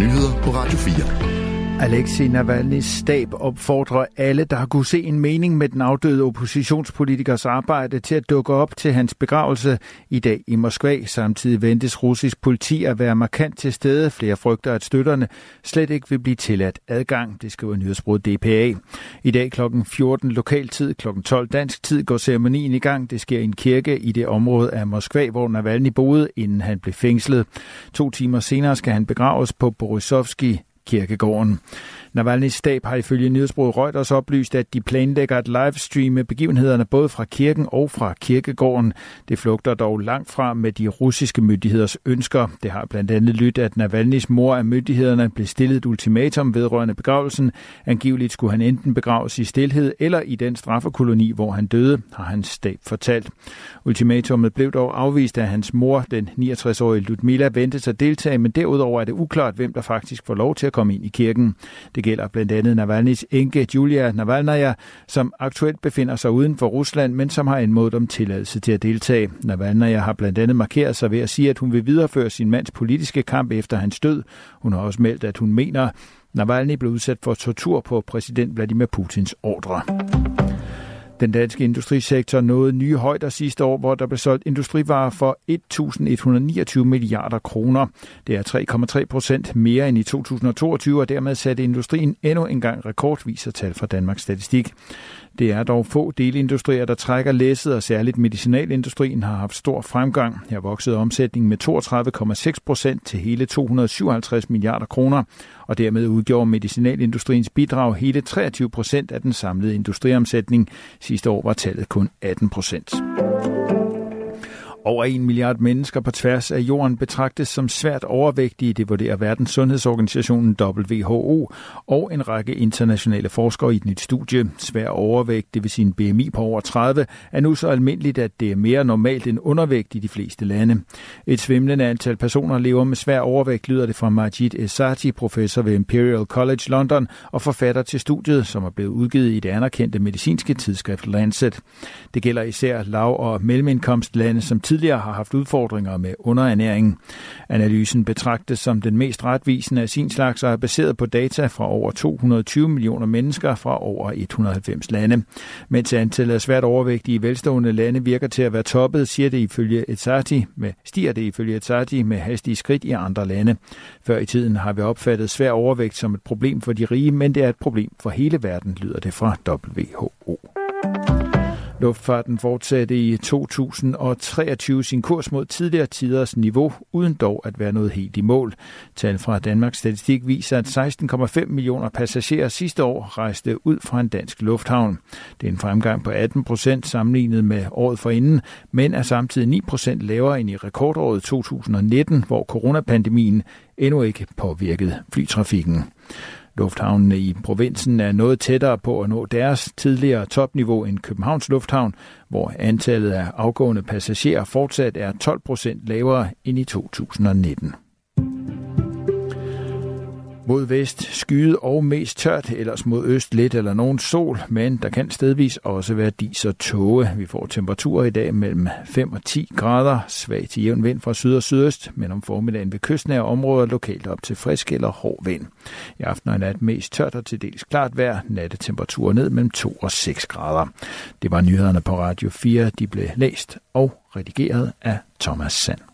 nyheder på Radio 4. Alexei Navalny's stab opfordrer alle, der har kunne se en mening med den afdøde oppositionspolitikers arbejde til at dukke op til hans begravelse i dag i Moskva. Samtidig ventes russisk politi at være markant til stede. Flere frygter, at støtterne slet ikke vil blive tilladt adgang, det skriver nyhedsbruget DPA. I dag kl. 14 lokal tid, kl. 12 dansk tid går ceremonien i gang. Det sker i en kirke i det område af Moskva, hvor Navalny boede, inden han blev fængslet. To timer senere skal han begraves på Borisovski kirkegården. Navalny's stab har ifølge nyhedsbruget Reuters oplyst, at de planlægger at livestreame begivenhederne både fra kirken og fra kirkegården. Det flugter dog langt fra med de russiske myndigheders ønsker. Det har blandt andet lyttet, at Navalny's mor af myndighederne blev stillet et ultimatum vedrørende begravelsen. Angiveligt skulle han enten begraves i stilhed eller i den straffekoloni, hvor han døde, har hans stab fortalt. Ultimatummet blev dog afvist af hans mor, den 69-årige Ludmila, ventede at deltage, men derudover er det uklart, hvem der faktisk får lov til at komme ind i kirken. Det gælder blandt andet Navalny's enke Julia Navalnaya, som aktuelt befinder sig uden for Rusland, men som har anmodet om tilladelse til at deltage. Navalnaya har blandt andet markeret sig ved at sige, at hun vil videreføre sin mands politiske kamp efter hans død. Hun har også meldt, at hun mener, Navalny blev udsat for tortur på præsident Vladimir Putins ordre. Den danske industrisektor nåede nye højder sidste år, hvor der blev solgt industrivarer for 1.129 milliarder kroner. Det er 3,3 procent mere end i 2022, og dermed satte industrien endnu en gang tal fra Danmarks Statistik. Det er dog få delindustrier, der trækker læsset, og særligt medicinalindustrien har haft stor fremgang. Her voksede omsætningen med 32,6 procent til hele 257 milliarder kroner, og dermed udgjorde medicinalindustriens bidrag hele 23 procent af den samlede industriomsætning. Sidste år var tallet kun 18 procent. Over en milliard mennesker på tværs af jorden betragtes som svært overvægtige, det vurderer Verdens Sundhedsorganisationen WHO og en række internationale forskere i et nyt studie. Svær overvægt, det vil sige en BMI på over 30, er nu så almindeligt, at det er mere normalt end undervægt i de fleste lande. Et svimlende antal personer lever med svær overvægt, lyder det fra Majid Esati, professor ved Imperial College London og forfatter til studiet, som er blevet udgivet i det anerkendte medicinske tidsskrift Lancet. Det gælder især lav- og mellemindkomstlande, som tidligere har haft udfordringer med underernæring. Analysen betragtes som den mest retvisende af sin slags og er baseret på data fra over 220 millioner mennesker fra over 190 lande. Mens antallet af svært overvægtige i velstående lande virker til at være toppet, siger det ifølge Etsati med, stiger det ifølge Etsati med hastige skridt i andre lande. Før i tiden har vi opfattet svær overvægt som et problem for de rige, men det er et problem for hele verden, lyder det fra WHO. Luftfarten fortsatte i 2023 sin kurs mod tidligere tiders niveau, uden dog at være noget helt i mål. Tal fra Danmarks Statistik viser, at 16,5 millioner passagerer sidste år rejste ud fra en dansk lufthavn. Det er en fremgang på 18 procent sammenlignet med året forinden, men er samtidig 9 procent lavere end i rekordåret 2019, hvor coronapandemien endnu ikke påvirkede flytrafikken. Lufthavnene i provinsen er noget tættere på at nå deres tidligere topniveau end Københavns Lufthavn, hvor antallet af afgående passagerer fortsat er 12 procent lavere end i 2019. Mod vest skyet og mest tørt, ellers mod øst lidt eller nogen sol, men der kan stedvis også være dis og tåge. Vi får temperaturer i dag mellem 5 og 10 grader, svag til jævn vind fra syd og sydøst, men om formiddagen ved kystnære områder lokalt op til frisk eller hård vind. I aften og nat mest tørt og til dels klart vejr, nattetemperaturer ned mellem 2 og 6 grader. Det var nyhederne på Radio 4, de blev læst og redigeret af Thomas Sand.